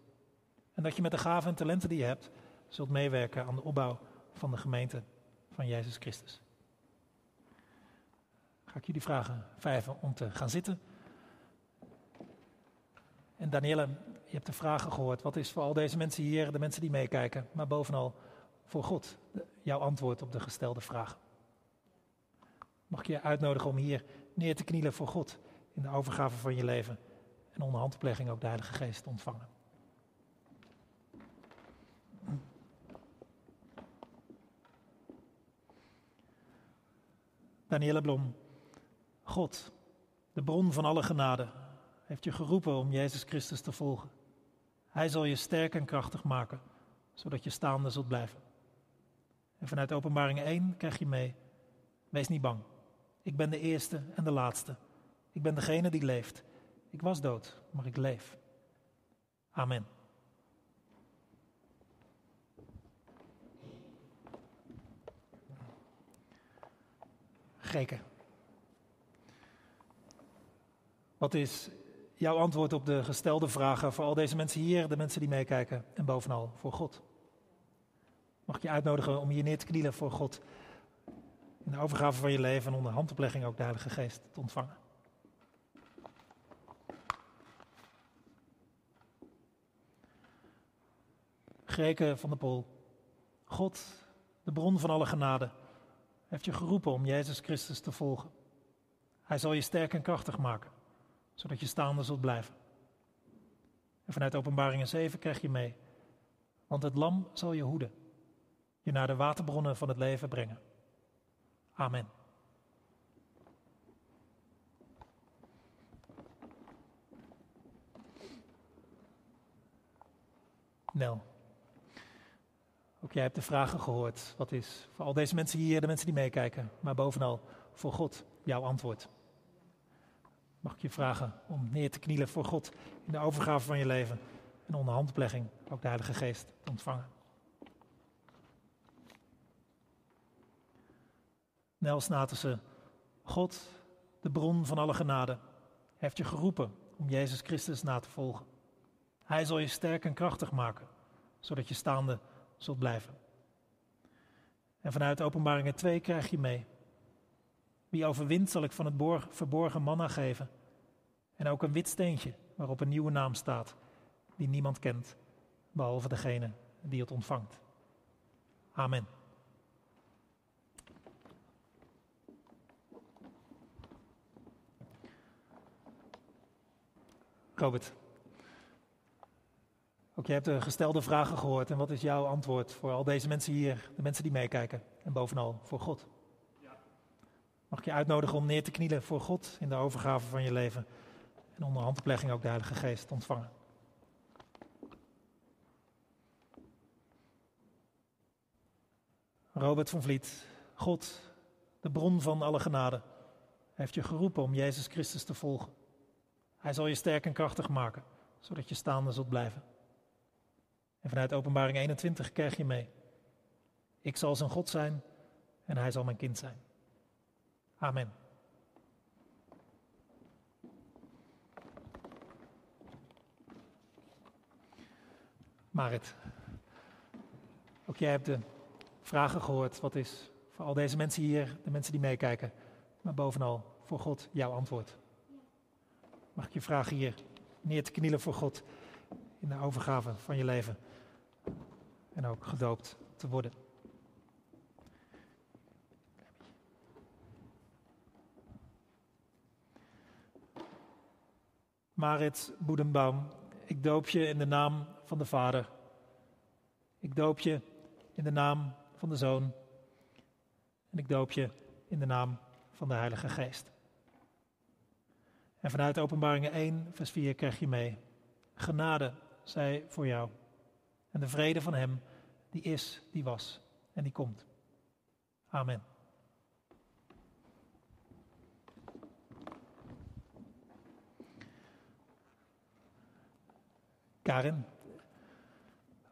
En dat je met de gaven en talenten die je hebt, zult meewerken aan de opbouw van de gemeente van Jezus Christus. Ga ik jullie vragen, vijf, om te gaan zitten. En Danielle, je hebt de vragen gehoord. Wat is voor al deze mensen hier, de mensen die meekijken, maar bovenal voor God, jouw antwoord op de gestelde vragen? Mag ik je uitnodigen om hier neer te knielen voor God in de overgave van je leven en onder handplegging ook de Heilige Geest te ontvangen. Danielle Blom, God, de bron van alle genade, heeft je geroepen om Jezus Christus te volgen. Hij zal je sterk en krachtig maken, zodat je staande zult blijven. En vanuit Openbaring 1 krijg je mee, wees niet bang. Ik ben de eerste en de laatste. Ik ben degene die leeft. Ik was dood, maar ik leef. Amen. Geken. Wat is jouw antwoord op de gestelde vragen voor al deze mensen hier, de mensen die meekijken en bovenal voor God? Mag ik je uitnodigen om je neer te knielen voor God in de overgave van je leven en onder handoplegging ook de Heilige Geest te ontvangen? Greken van de Pool, God, de bron van alle genade, heeft je geroepen om Jezus Christus te volgen. Hij zal je sterk en krachtig maken, zodat je staande zult blijven. En vanuit Openbaringen 7 krijg je mee, want het lam zal je hoeden, je naar de waterbronnen van het leven brengen. Amen. Nel. Ook jij hebt de vragen gehoord. Wat is voor al deze mensen hier, de mensen die meekijken, maar bovenal voor God jouw antwoord? Mag ik je vragen om neer te knielen voor God in de overgave van je leven en onder handplegging ook de Heilige Geest te ontvangen? Nel Snatersen, God, de bron van alle genade, heeft je geroepen om Jezus Christus na te volgen. Hij zal je sterk en krachtig maken, zodat je staande zult blijven. En vanuit Openbaringen 2 krijg je mee. Wie overwint zal ik van het borg, verborgen manna geven. En ook een wit steentje waarop een nieuwe naam staat, die niemand kent, behalve degene die het ontvangt. Amen. Robert. Ook jij hebt de gestelde vragen gehoord. En wat is jouw antwoord voor al deze mensen hier, de mensen die meekijken? En bovenal voor God? Mag ik je uitnodigen om neer te knielen voor God in de overgave van je leven? En onder handplegging ook de Heilige Geest ontvangen. Robert van Vliet, God, de bron van alle genade, heeft je geroepen om Jezus Christus te volgen. Hij zal je sterk en krachtig maken, zodat je staande zult blijven. En vanuit Openbaring 21 krijg je mee. Ik zal zijn God zijn en hij zal mijn kind zijn. Amen. Marit, ook jij hebt de vragen gehoord. Wat is voor al deze mensen hier, de mensen die meekijken, maar bovenal voor God jouw antwoord? Mag ik je vragen hier neer te knielen voor God in de overgave van je leven en ook gedoopt te worden? Marit Boedenbaum, ik doop je in de naam van de Vader. Ik doop je in de naam van de Zoon. En ik doop je in de naam van de Heilige Geest. En vanuit Openbaringen 1, vers 4 krijg je mee. Genade zij voor jou. En de vrede van Hem, die is, die was en die komt. Amen. Karin,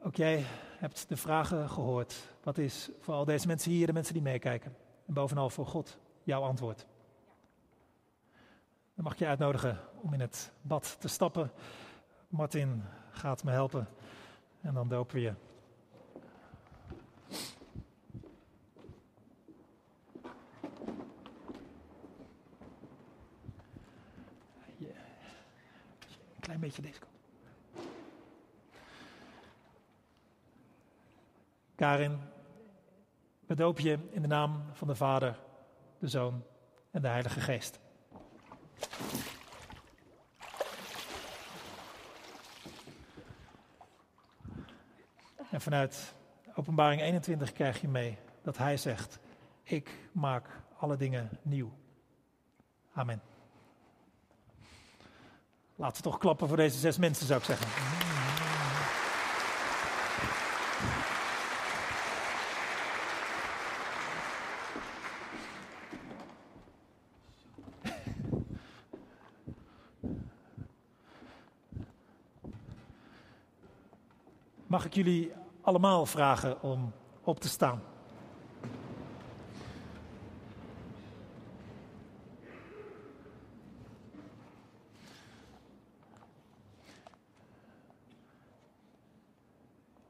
ook jij hebt de vragen gehoord. Wat is voor al deze mensen hier, de mensen die meekijken, en bovenal voor God, jouw antwoord? Dan mag ik je uitnodigen om in het bad te stappen. Martin gaat me helpen en dan dopen we je. Een klein beetje deze kant. Karin, we dopen je in de naam van de Vader, de Zoon en de Heilige Geest. En vanuit Openbaring 21 krijg je mee dat hij zegt: Ik maak alle dingen nieuw. Amen. Laten we toch klappen voor deze zes mensen, zou ik zeggen. Mag ik jullie allemaal vragen om op te staan?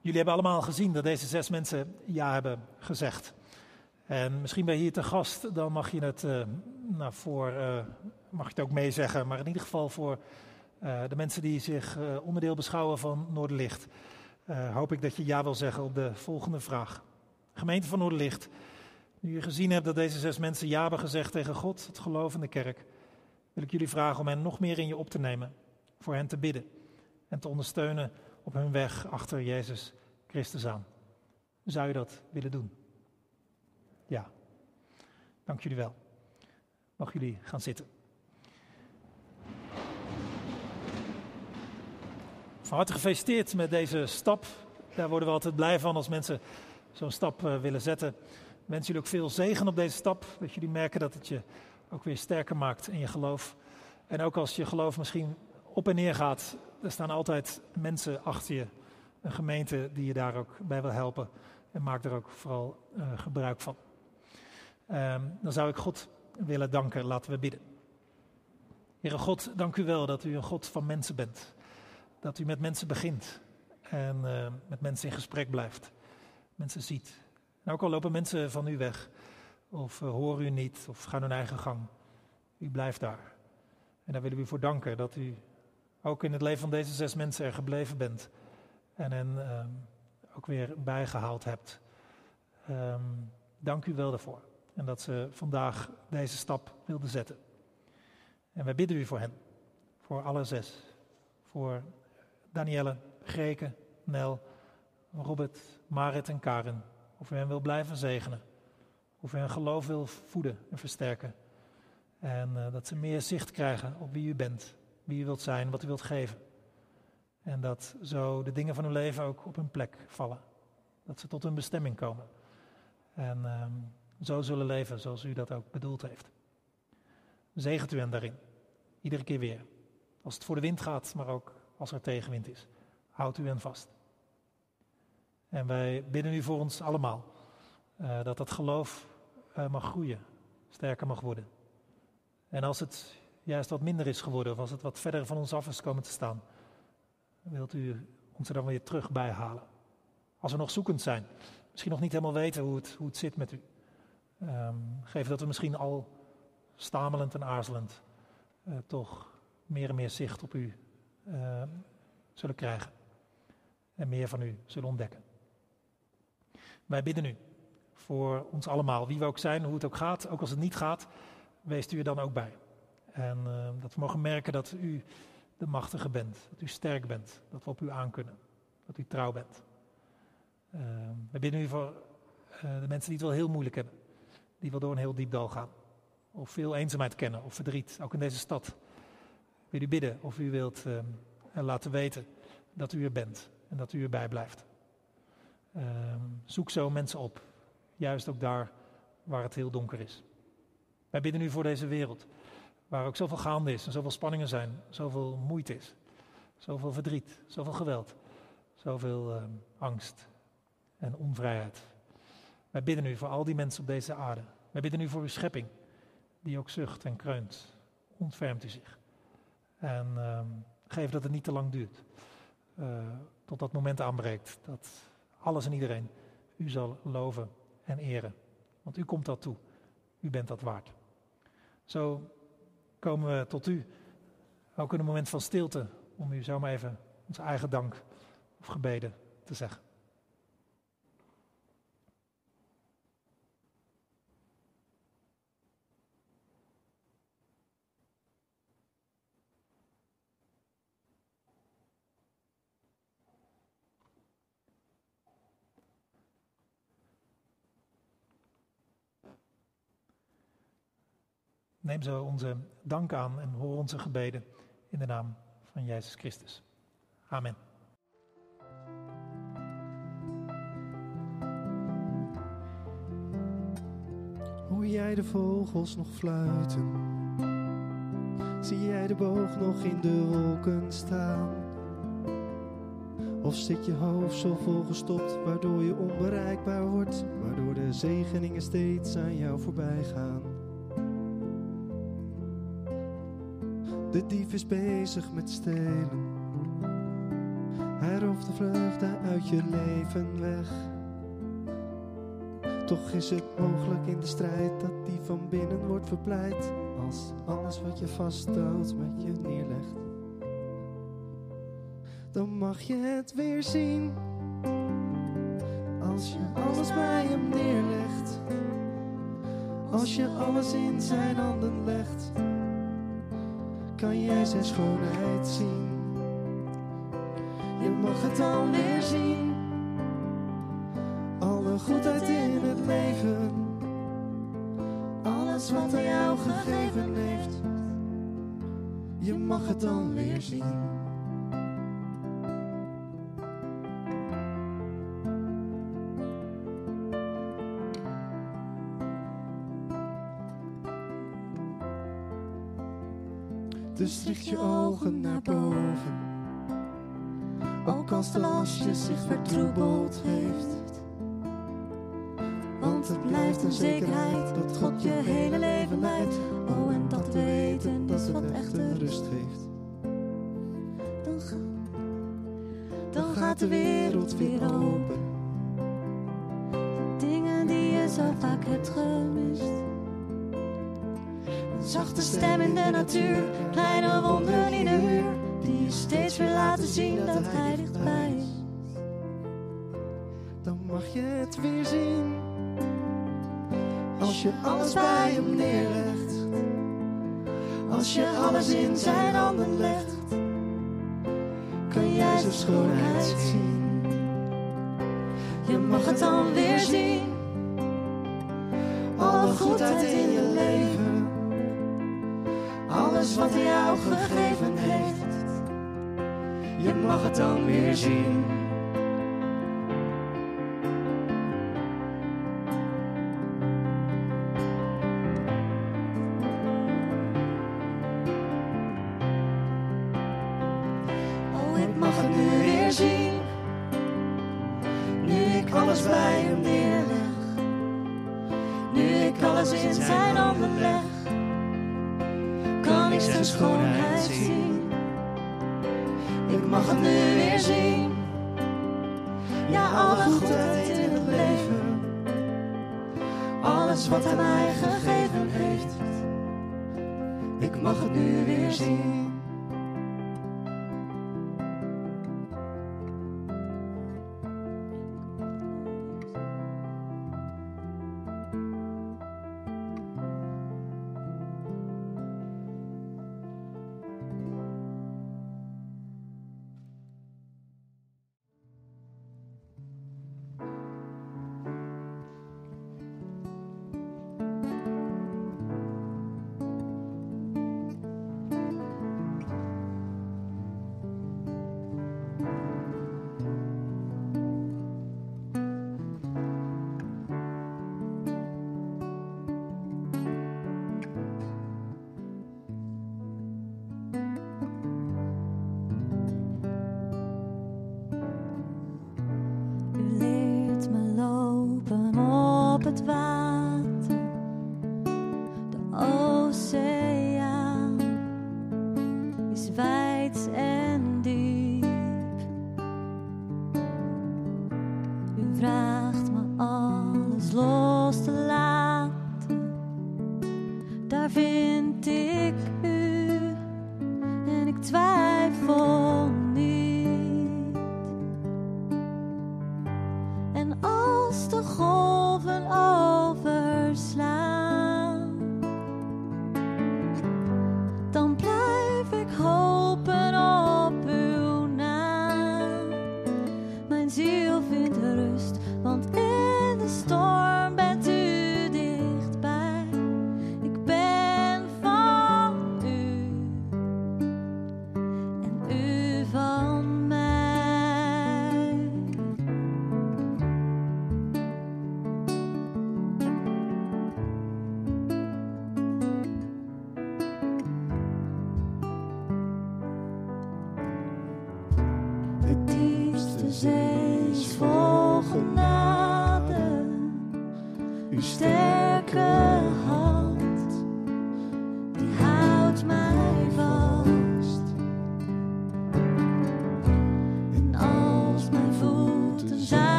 Jullie hebben allemaal gezien dat deze zes mensen ja hebben gezegd. En misschien ben je hier te gast, dan mag je het, eh, nou, voor, eh, mag je het ook meezeggen. Maar in ieder geval voor eh, de mensen die zich onderdeel beschouwen van Noorderlicht. Eh, hoop ik dat je ja wil zeggen op de volgende vraag. Gemeente van Noorderlicht, nu je gezien hebt dat deze zes mensen ja hebben gezegd tegen God, het geloof en de kerk, wil ik jullie vragen om hen nog meer in je op te nemen, voor hen te bidden en te ondersteunen op hun weg achter Jezus Christus aan. Zou je dat willen doen? Ja. Dank jullie wel. Mag jullie gaan zitten. Van harte gefeliciteerd met deze stap. Daar worden we altijd blij van als mensen zo'n stap eh, willen zetten. Ik wens jullie ook veel zegen op deze stap. Dat jullie merken dat het je ook weer sterker maakt in je geloof. En ook als je geloof misschien op en neer gaat, er staan altijd mensen achter je. Een gemeente die je daar ook bij wil helpen. En maak er ook vooral eh, gebruik van. Ehm, dan zou ik God willen danken. Laten we bidden. Heere God, dank u wel dat u een God van mensen bent. Dat u met mensen begint en eh, met mensen in gesprek blijft. Mensen ziet. En ook al lopen mensen van u weg, of uh, horen u niet, of gaan hun eigen gang. U blijft daar. En daar willen we u voor danken dat u ook in het leven van deze zes mensen er gebleven bent. En hen uh, ook weer bijgehaald hebt. Um, dank u wel daarvoor. En dat ze vandaag deze stap wilden zetten. En wij bidden u voor hen. Voor alle zes. Voor Danielle, Greke, Nel, Robert, Marit en Karen. Of u hen wil blijven zegenen. Of u hun geloof wil voeden en versterken. En uh, dat ze meer zicht krijgen op wie u bent. Wie u wilt zijn, wat u wilt geven. En dat zo de dingen van hun leven ook op hun plek vallen. Dat ze tot hun bestemming komen. En um, zo zullen leven zoals u dat ook bedoeld heeft. Zegent u hen daarin. Iedere keer weer. Als het voor de wind gaat, maar ook als er tegenwind is. Houdt u hen vast. En wij bidden u voor ons allemaal. Uh, dat dat geloof uh, mag groeien. Sterker mag worden. En als het juist wat minder is geworden, of als het wat verder van ons af is komen te staan, wilt u ons er dan weer terug bij halen. Als we nog zoekend zijn, misschien nog niet helemaal weten hoe het, hoe het zit met u. Um, geef dat we misschien al stamelend en aarzelend uh, toch meer en meer zicht op u uh, zullen krijgen. En meer van u zullen ontdekken. Wij bidden u voor ons allemaal, wie we ook zijn, hoe het ook gaat. Ook als het niet gaat, wees u er dan ook bij. En uh, dat we mogen merken dat u de machtige bent, dat u sterk bent, dat we op u aankunnen, dat u trouw bent. Uh, wij bidden u voor uh, de mensen die het wel heel moeilijk hebben, die wel door een heel diep dal gaan, of veel eenzaamheid kennen of verdriet, ook in deze stad. U bidden of u wilt uh, laten weten dat u er bent en dat u erbij blijft. zoek zo mensen op, juist ook daar waar het heel donker is. Wij bidden u voor deze wereld, waar ook zoveel gaande is en zoveel spanningen zijn, zoveel moeite is, zoveel verdriet, zoveel geweld, zoveel uh, angst en onvrijheid. Wij bidden u voor al die mensen op deze aarde. Wij bidden u voor uw schepping, die ook zucht en kreunt. Ontfermt u zich. En uh, geef dat het niet te lang duurt, uh, tot dat moment aanbreekt, dat alles en iedereen u zal loven en eren. Want u komt dat toe. U bent dat waard. Zo komen we tot u, ook in een moment van stilte, om u zomaar even onze eigen dank of gebeden te zeggen. Neem zo onze dank aan en hoor onze gebeden in de naam van Jezus Christus. Amen. Hoor jij de vogels nog fluiten? Zie jij de boog nog in de wolken staan? Of zit je hoofd zo volgestopt, waardoor je onbereikbaar wordt, waardoor de zegeningen steeds aan jou voorbij gaan? De dief is bezig met stelen. Hij rooft de vreugde uit je leven weg. Toch is het mogelijk in de strijd dat die van binnen wordt verpleit. Als alles wat je vasthoudt met je neerlegt. Dan mag je het weer zien. Als je alles bij hem neerlegt. Als je alles in zijn handen legt. Kan jij zijn schoonheid zien. Je mag het dan weer zien. Alle goedheid in het leven. Alles wat hij jou gegeven heeft. Je mag het dan weer zien. Dus richt je ogen naar boven. Ook als de lastje zich vertroebeld heeft. Want het blijft een zekerheid dat God je hele leven leidt. Oh, en dat te weten is wat echte rust geeft. Dan, dan gaat de wereld weer open. Dingen die je zo vaak hebt gemist. Zachte stem in de natuur, kleine wonden in de muur. Die je steeds weer laten zien dat hij dichtbij is. Dan mag je het weer zien. Als je alles bij hem neerlegt. Als je alles in zijn handen legt. Kan jij zijn schoonheid zien. Je mag het dan weer zien. Alle goedheid in je leven. Alles wat hij jou gegeven heeft. Je mag het dan weer zien.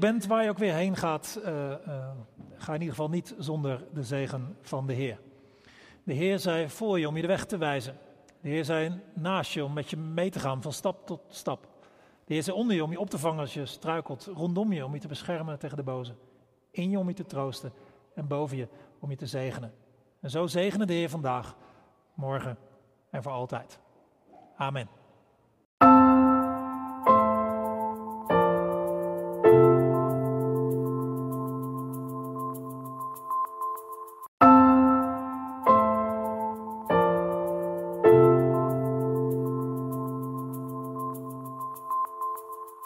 Bent, waar je ook weer heen gaat, eh, eh, ga in ieder geval niet zonder de zegen van de Heer. De Heer zei voor je om je de weg te wijzen. De Heer zei naast je om met je mee te gaan van stap tot stap. De Heer zei onder je om je op te vangen als je struikelt. Rondom je om je te beschermen tegen de boze. In je om je te troosten. En boven je om je te zegenen. En zo zegenen de Heer vandaag, morgen en voor altijd. Amen.